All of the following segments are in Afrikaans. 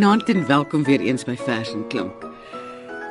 Goeienaand en welkom weer eens by Vers en Klank.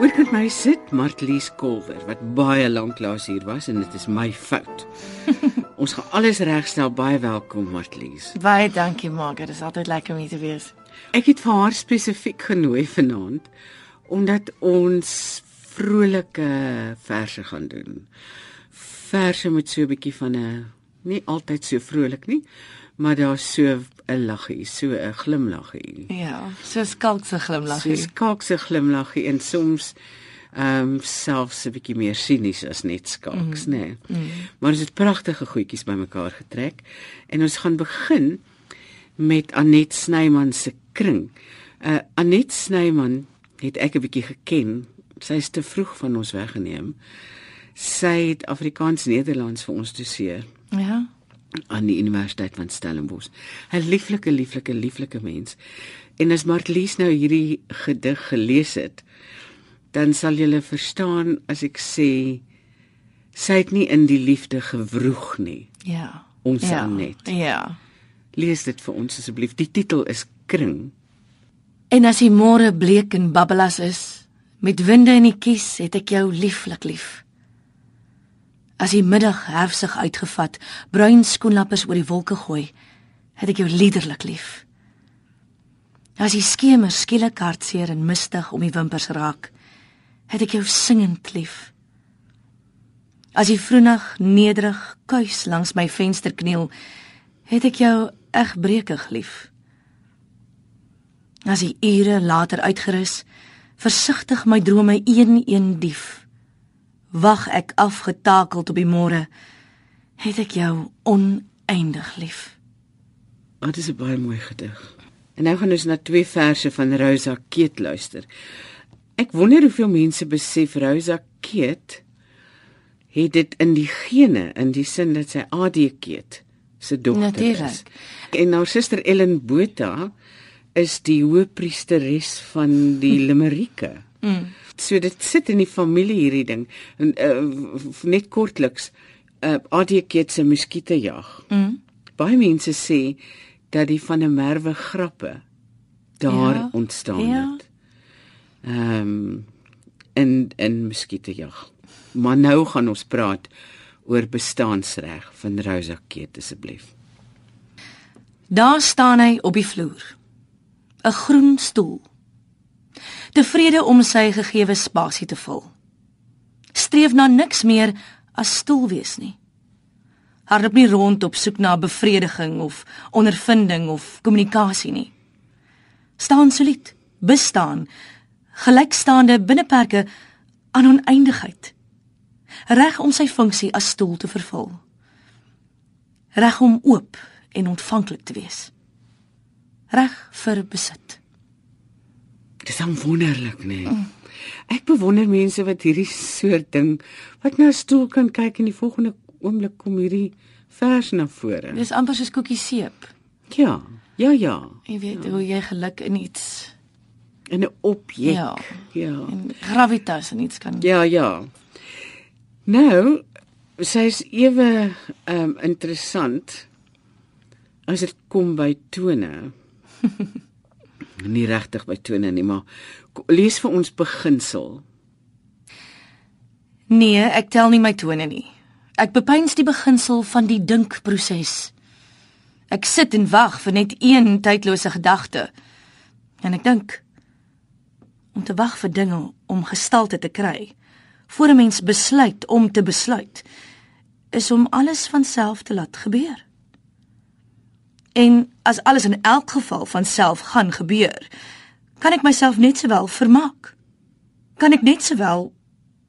Oorkant my sit Martlies Kolwer wat baie lank laas hier was en dit is my fout. Ons gaan alles regstel. Baie welkom Martlies. Baie dankie Margaret, dit is altyd lekker om hier te wees. Ek het vir haar spesifiek genooi vanaand omdat ons vrolike verse gaan doen. Verse met so 'n bietjie van 'n nie altyd so vrolik nie, maar daar's so 'n laggie, so 'n glimlaggie. Ja, so skalkse glimlaggie. So skalkse glimlaggie en soms ehm um, selfs 'n bietjie meer sinies as net skalks, mm. nê. Nee. Mm. Maar dit is pragtige goedjies bymekaar getrek en ons gaan begin met Anet Snyman se kring. Uh Anet Snyman het ek 'n bietjie geken. Sy is te vroeg van ons weggeneem. Sy het Afrikaans Nederlands vir ons doseer. Ja aan die Universiteit van Stellenbosch. 'n Lieflike, lieflike, lieflike mens. En as Martlies nou hierdie gedig gelees het, dan sal jy verstaan as ek sê sy het nie in die liefde gewroeg nie. Ja. Ons ja. net. Ja. Lees dit vir ons asseblief. Die titel is Kring. En as die môre bleek en babbelas is, met winde in die kies, het ek jou lieflik lief. As die middag herfsig uitgevat, bruin skoenlappers oor die wolke gooi, het ek jou liderlik lief. As die skemer skielik hartseer en mistig om die wimpers raak, het ek jou singend lief. As die vroenig nederig kuis langs my venster kniel, het ek jou egbreekig lief. As die ure later uitgerus, versigtig my drome een-een dief wag ek afgetakeld op die môre het ek jou oneindig lief. Dit is 'n baie mooi gedig. En nou gaan ons na twee verse van Rosa Keet luister. Ek wonder hoeveel mense besef Rosa Keet het dit in die gene in die sin dat sy AD Keet se dogter Natuurlijk. is. En haar suster Ellen Botha is die hoëpriesteres van die Limerieke. Mm. So dit sit in die familie hierdie ding. En uh, net kortliks uh ADK se muskiete jag. Mm. Baie mense sê dat die van 'n merwe grappe daar ja, ontstaan ja. het. Ehm um, in in muskiete jag. Maar nou gaan ons praat oor bestaansreg van Rosa Keet asseblief. Daar staan hy op die vloer. 'n Groen stoel tevrede om sy gegeewe spasie te vul. Streef na niks meer as stoel wees nie. Hardop nie rond op soek na bevrediging of ondervinding of kommunikasie nie. Staan solied, bestaan, gelykstaande binneperke aan oneindigheid. Reg om sy funksie as stoel te vervul. Reg om oop en ontvanklik te wees. Reg vir besit. Dis dan wonderlik, nê. Nee. Mm. Ek bewonder mense wat hierdie soort ding wat nou stoel kan kyk en die volgende oomblik kom hierdie vers na vore. Dis amper soos koekie seep. Ja. Ja, ja. Jy weet ja. hoe jy geluk in iets in 'n objek. Ja. Ja. En gravitas en iets kan. Ja, ja. Nou, sy's ewe ehm um, interessant as dit kom by tone. nie regtig by tone nie, maar lees vir ons beginsel. Nee, ek tel nie my tone nie. Ek bepeins die beginsel van die dinkproses. Ek sit en wag vir net een tydlose gedagte. En ek dink om te wag vir dinge om gestalte te kry voor 'n mens besluit om te besluit is om alles van self te laat gebeur. En as alles in elk geval van self gaan gebeur, kan ek myself net sowel vermaak. Kan ek net sowel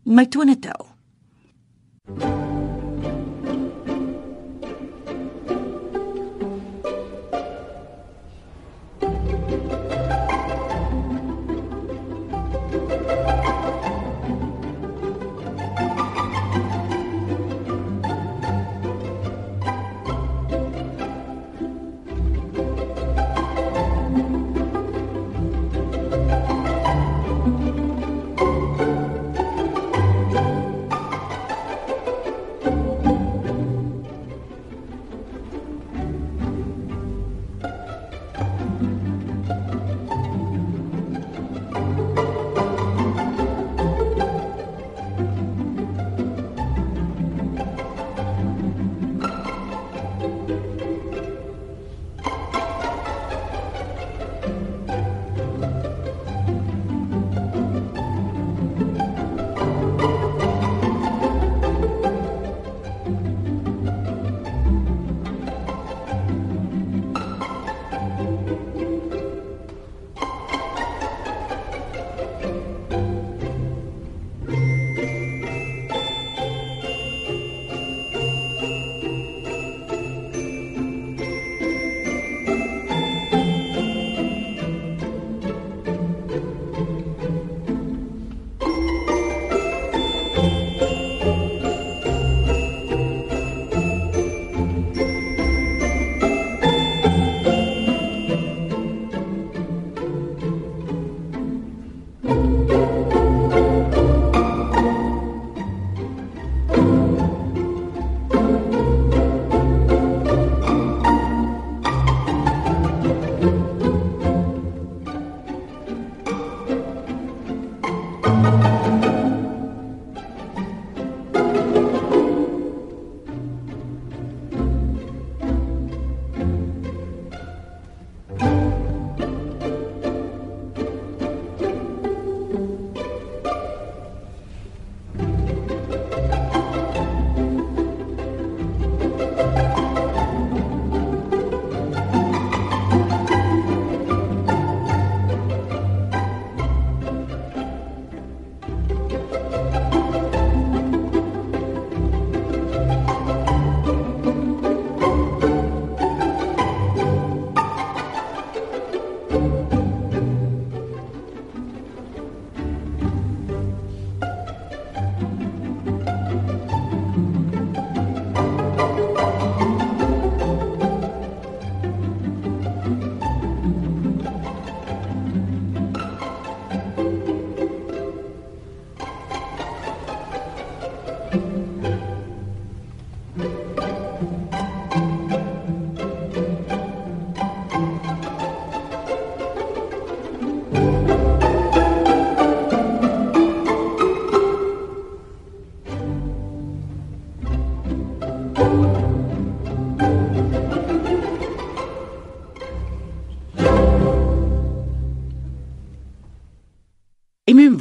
my tone tel. Thank you.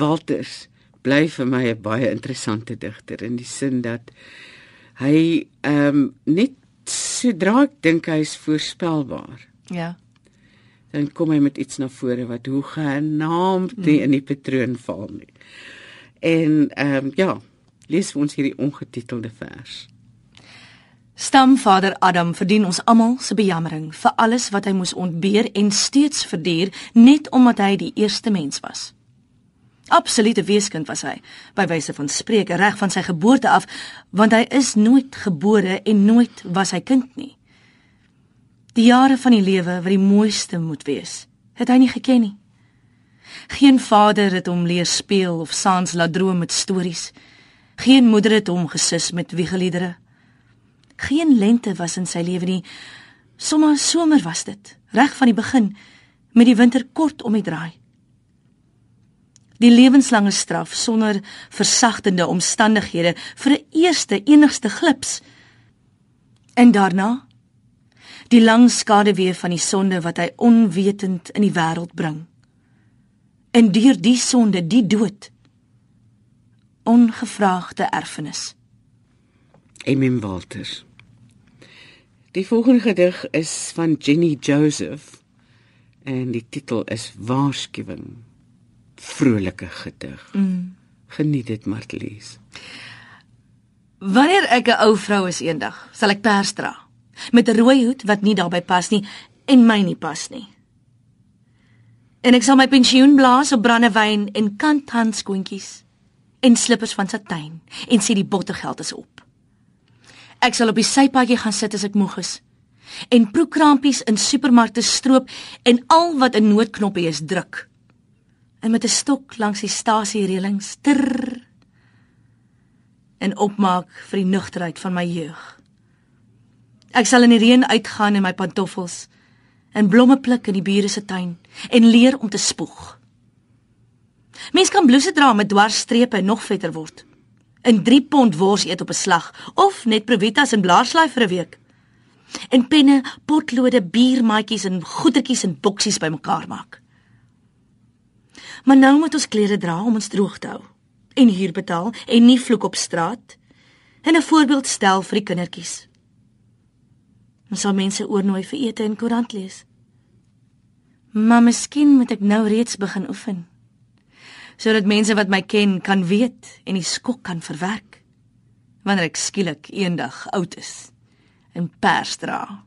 Walters bly vir my 'n baie interessante digter in die sin dat hy ehm um, net sodra ek dink hy is voorspelbaar. Ja. Dan kom hy met iets na vore wat hoe genaamd nie mm. in die patroon val nie. En ehm um, ja, lees vir ons hierdie ongetitelde vers. Stamvader Adam verdien ons almal se bejammering vir alles wat hy moes ontbeer en steeds verduur net omdat hy die eerste mens was. Absolute weeskind was hy, by wyse van spreuke reg van sy geboorte af, want hy is nooit gebore en nooit was hy kind nie. Die jare van die lewe wat die mooiste moet wees, het hy nie geken nie. Geen vader het hom leer speel of saans laat droom met stories. Geen moeder het hom gesus met wiegeliedere. Geen lente was in sy lewe nie. Sommige somer was dit, reg van die begin, met die winter kort om die draai. Die lewenslange straf sonder versagtende omstandighede vir 'n eerste enigste glips. En daarna die lang skaduwee van die sonde wat hy onwetend in die wêreld bring. En deur die sonde, die dood, ongevraagde erfenis. Emim Walters Die volgende gedig is van Jenny Joseph en die titel is Waarskuwing. Vrolike gedig. Mm. Geniet dit lees. Wanneer ek 'n ou vrou is eendag, sal ek pers dra met 'n rooi hoed wat nie daarbey pas nie en my nie pas nie. En ek sal my pensioen blaas op brandewyn en kanthandskoentjies en slippers van satijn en sê die bottergeld is op. Ek sal op die sypaadjie gaan sit as ek moeg is. En proekrampies in supermarkte stroop en al wat 'n noodknoppie is druk. En met 'n stok langs die stasie reëlings ter en opmaak vir die nugterheid van my jeug. Ek sal in die reën uitgaan in my pantoffels en blomme pluk in die bure se tuin en leer om te spoeg. Mens kan blouse dra met dwarsstrepe en nog vetter word in 3 pond wors eet op 'n slag of net provitas en blaarslaai vir 'n week. En penne, potlode, biermaatjies en goedertjies en boksies bymekaar maak. Maar nou moet ons klere dra om ons droog te hou en huur betaal en nie vloek op straat en 'n voorbeeld stel vir die kindertjies. Ons sal mense oornooi vir ete en koerant lees. Maar miskien moet ek nou reeds begin oefen sodat mense wat my ken kan weet en die skok kan verwerk wanneer ek skielik eendag oud is en pers dra.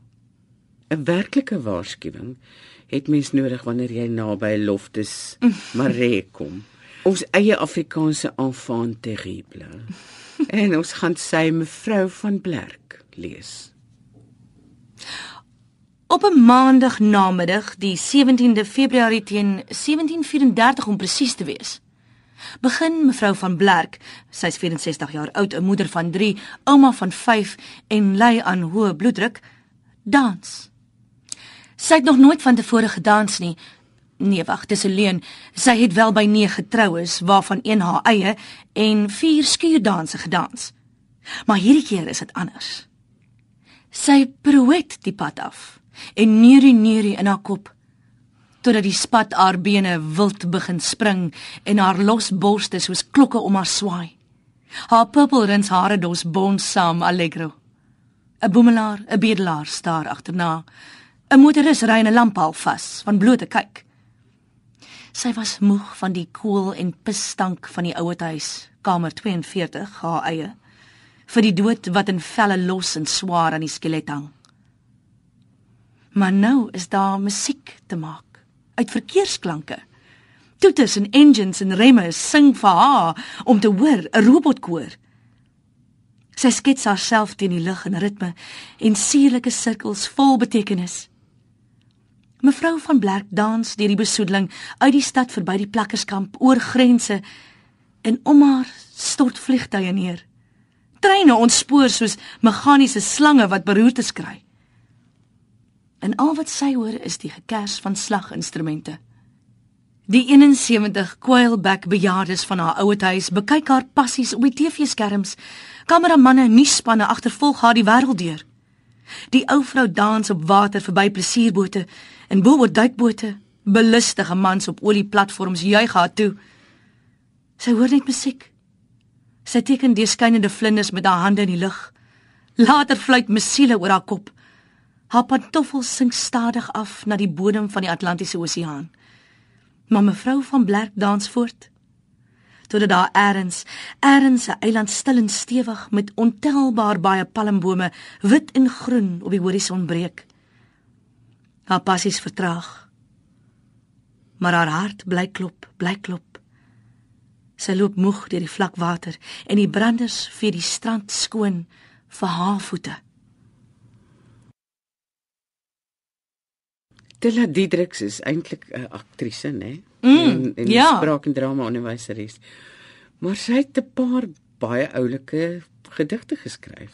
'n Werklike waarskuwing het mens nodig wanneer jy naby Loftus Maree kom. Ons eie Afrikaanse enfant terrible. en ons gaan sy mevrou van Blerk lees. Op 'n maandag namiddag, die 17de Februarie teen 1734 om presies te wees, begin mevrou van Blerk, sy's 64 jaar oud, 'n moeder van 3, ouma van 5 en ly aan hoë bloeddruk, dans. Sy het nog nooit van tevore gedans nie. Nee, wag, dis 'n leuen. Sy het wel by 9 getroues waarvan een haar eie en 4 skuurdanse gedans. Maar hierdie keer is dit anders. Sy proet die pad af en neurie neurie in haar kop totdat die spat haar bene wild begin spring en haar los borste soos klokke om haar swaai. Haar purpelrins hare dos bons saam allegro. 'n Boemelaar, 'n bedelaar staar agterna. 'n Motoris ry 'n lamppaal vas van blote kyk. Sy was moeg van die koel en pisstank van die ouete huis, kamer 42, haar eie, vir die dood wat in velle los en swaar aan die skelet hang. Maar nou is daar musiek te maak uit verkeersklanke. Toeters en engines en remme sing vir haar om te hoor, 'n robotkoor. Sy skets haarself teen die lug in ritme en sierlike sirkels vol betekenis. Mevrou van Blerk dans deur die besoedeling uit die stad verby die plakkerskamp oor grense en om haar stort vliegtye neer. Treine ontspoor soos meganiese slange wat beroerte skry en al wat sy hoor is die gekers van slaginstrumente. Die 71 quailback bejaardes van haar ouete huis bekyk haar passies op die TV-skerms. Kameramanne en nuusspanne agtervolg haar die wêreld deur. Die ou vrou dans op water verby plesierbote en bo op duikbote. Belustige mans op olieplatforms juig haar toe. Sy hoor net musiek. Sy teken deurskynende vlinders met haar hande in die lug. Later fluit musiele oor haar kop. Haar pantoffels sink stadig af na die bodem van die Atlantiese Oseaan. Maar mevrou van Blerk dans voort. Totdat daar eers, eers 'n eiland stil en stewig met ontelbaar baie palmbome, wit en groen op die horison breek. Haar passies vertraag. Maar haar hart bly klop, bly klop. Sy loop moeg deur die vlak water en die branders vee die strand skoon vir haar voete. Tilla Diedriks is eintlik 'n aktrise, né? Mm, en en ja. spraak en drama onderwyseres. Maar sy het 'n paar baie oulike gedigte geskryf.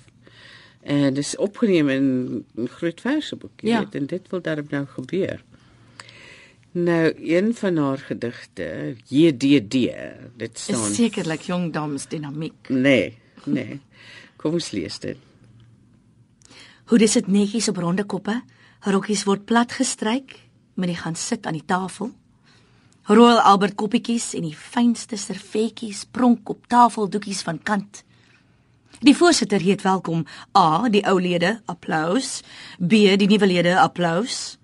En dis opgeneem in 'n groot verseboek, jy Ja. weet, en dit wil daarom nou gebeur. Nou, een van haar gedigte, JDD, dit Is staan sekerlik jong dames dinamiek. Nee, nee. Kom ons lees dit. Hoe dis dit netjies op ronde koppe, rokkies word plat gestryk, mense gaan sit aan die tafel. Royal Albert koppietjies en die fynste servetjies pronk op tafeldoekies van kant. Die voorsitter heet welkom A, die ou lede, applous. B, die nuwe lede, applous.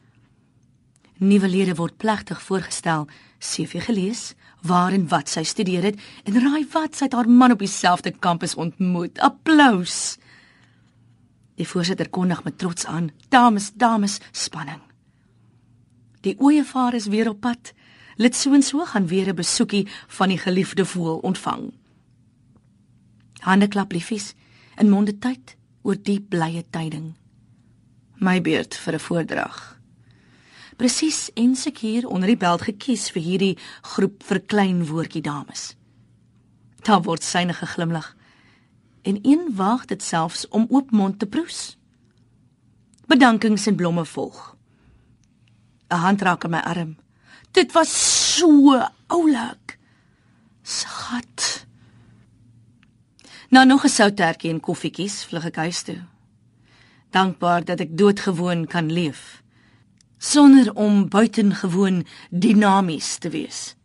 Nuwe lede word plegtig voorgestel, CV gelees, waar en wat sy studeer het en raai wat sy het haar man op dieselfde kampus ontmoet. Applous. Die voorsitter kondig met trots aan: "Dames, dames, spanning." Die ooievaar is weer op pad. Lid so en so gaan weer 'n besoekie van die geliefde voël ontvang. Hande klap liefies in monde tyd oor die blye tyding. My beurt vir 'n voordrag. Presies en seker onder die beld gekies vir hierdie groep verklein woordjie dames. Daar word syne geglimlag en een waag dit selfs om oop mond te proes. Bedankings en blomme volg. 'n Hand raak aan my arm. Dit was so oulik. Schat. Na nog 'n soutertjie en koffietjies vlug ek huis toe. Dankbaar dat ek doodgewoon kan leef sonder om buitengewoon dinamies te wees.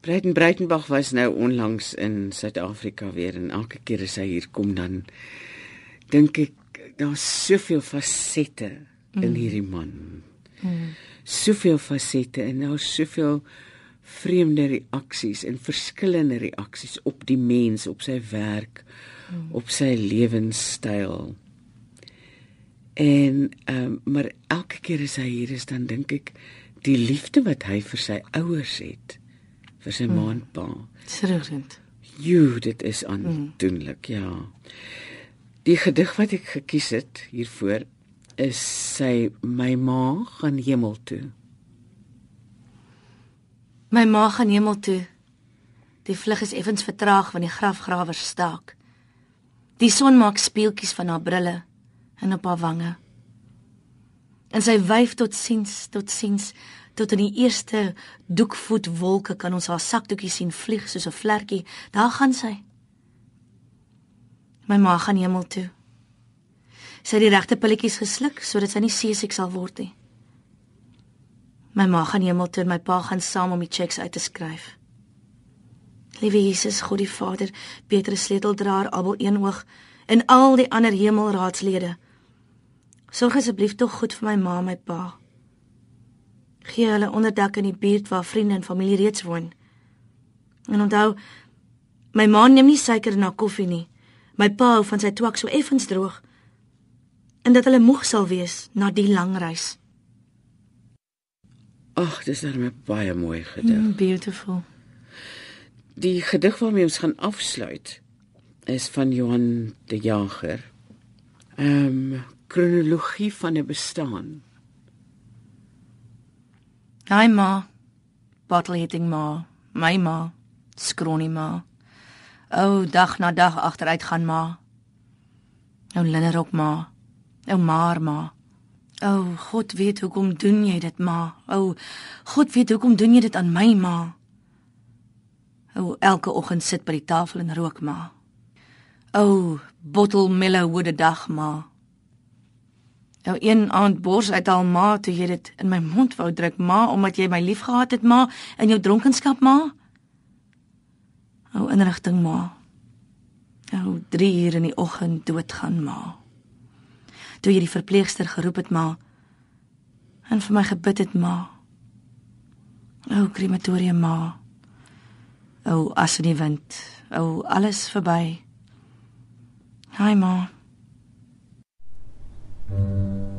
Breiten Breitenbach was nou onlangs in Suid-Afrika weer en elke keer as hy hier kom dan dink ek daar's soveel fasette mm. in hierdie man. Mm. Soveel fasette en daar's soveel vreemde reaksies en verskillende reaksies op die mens, op sy werk, mm. op sy lewenstyl. En ehm um, maar elke keer as hy hier is dan dink ek die liefde wat hy vir sy ouers het vir sy mm. ma en pa. Serieusend. Jo, dit is aandoenlik, mm. ja. Die gedig wat ek gekies het hiervoor is sy my ma gaan hemel toe. My ma gaan hemel toe. Die vlug is effens vertraag want die grafgrawers staak. Die son maak speeltjies van haar brille en op haar wange. En sy wyf tot siens, tot siens, tot in die eerste doekvoet wolke kan ons haar sakdoekie sien vlieg soos 'n vlekkie. Daar gaan sy. My ma gaan hemel toe. Sy het die regte pilletjies gesluk sodat sy nie seesiek sal word nie. My ma gaan hemel toe en my pa gaan saam om die cheques uit te skryf. Liewe Jesus, God die Vader, Petrus sleuteldraer, Abel eenoog en al die ander hemelraadslede. Sorg asseblief tog goed vir my ma en my pa. Gee hulle onderdak in die buurt waar vriende en familie reeds woon. En onthou, my ma neem nie suiker in haar koffie nie. My pa hou van sy twak so effens droog. En dat hulle moeg sal wees na die lang reis. Ag, dis dan 'n baie mooi gedig. Mm, beautiful. Die gedig waarmee ons gaan afsluit is van Johan de Jager. Ehm um, kronologie van 'n bestaan. Hi ma. Bottle eating ma. My ma. Skronie ma. O dag na dag agteruit gaan ma. Ou linnerok ma. Ou maar ma. O God weet hoekom doen jy dit ma. O God weet hoekom doen jy dit aan my ma. O elke oggend sit by die tafel en rook ma. O bottle mellow woede dag ma. Nou een aand bors uit al ma toe jy dit in my mond wou druk ma omdat jy my liefgehad het ma in jou dronkenskap ma. O inrigting ma. O 3 uur in die oggend doodgaan ma. Toe jy die verpleegster geroep het ma en vir my gebid het ma. O krematorium ma. O as in die wind. O alles verby. Hi ma. Thank you.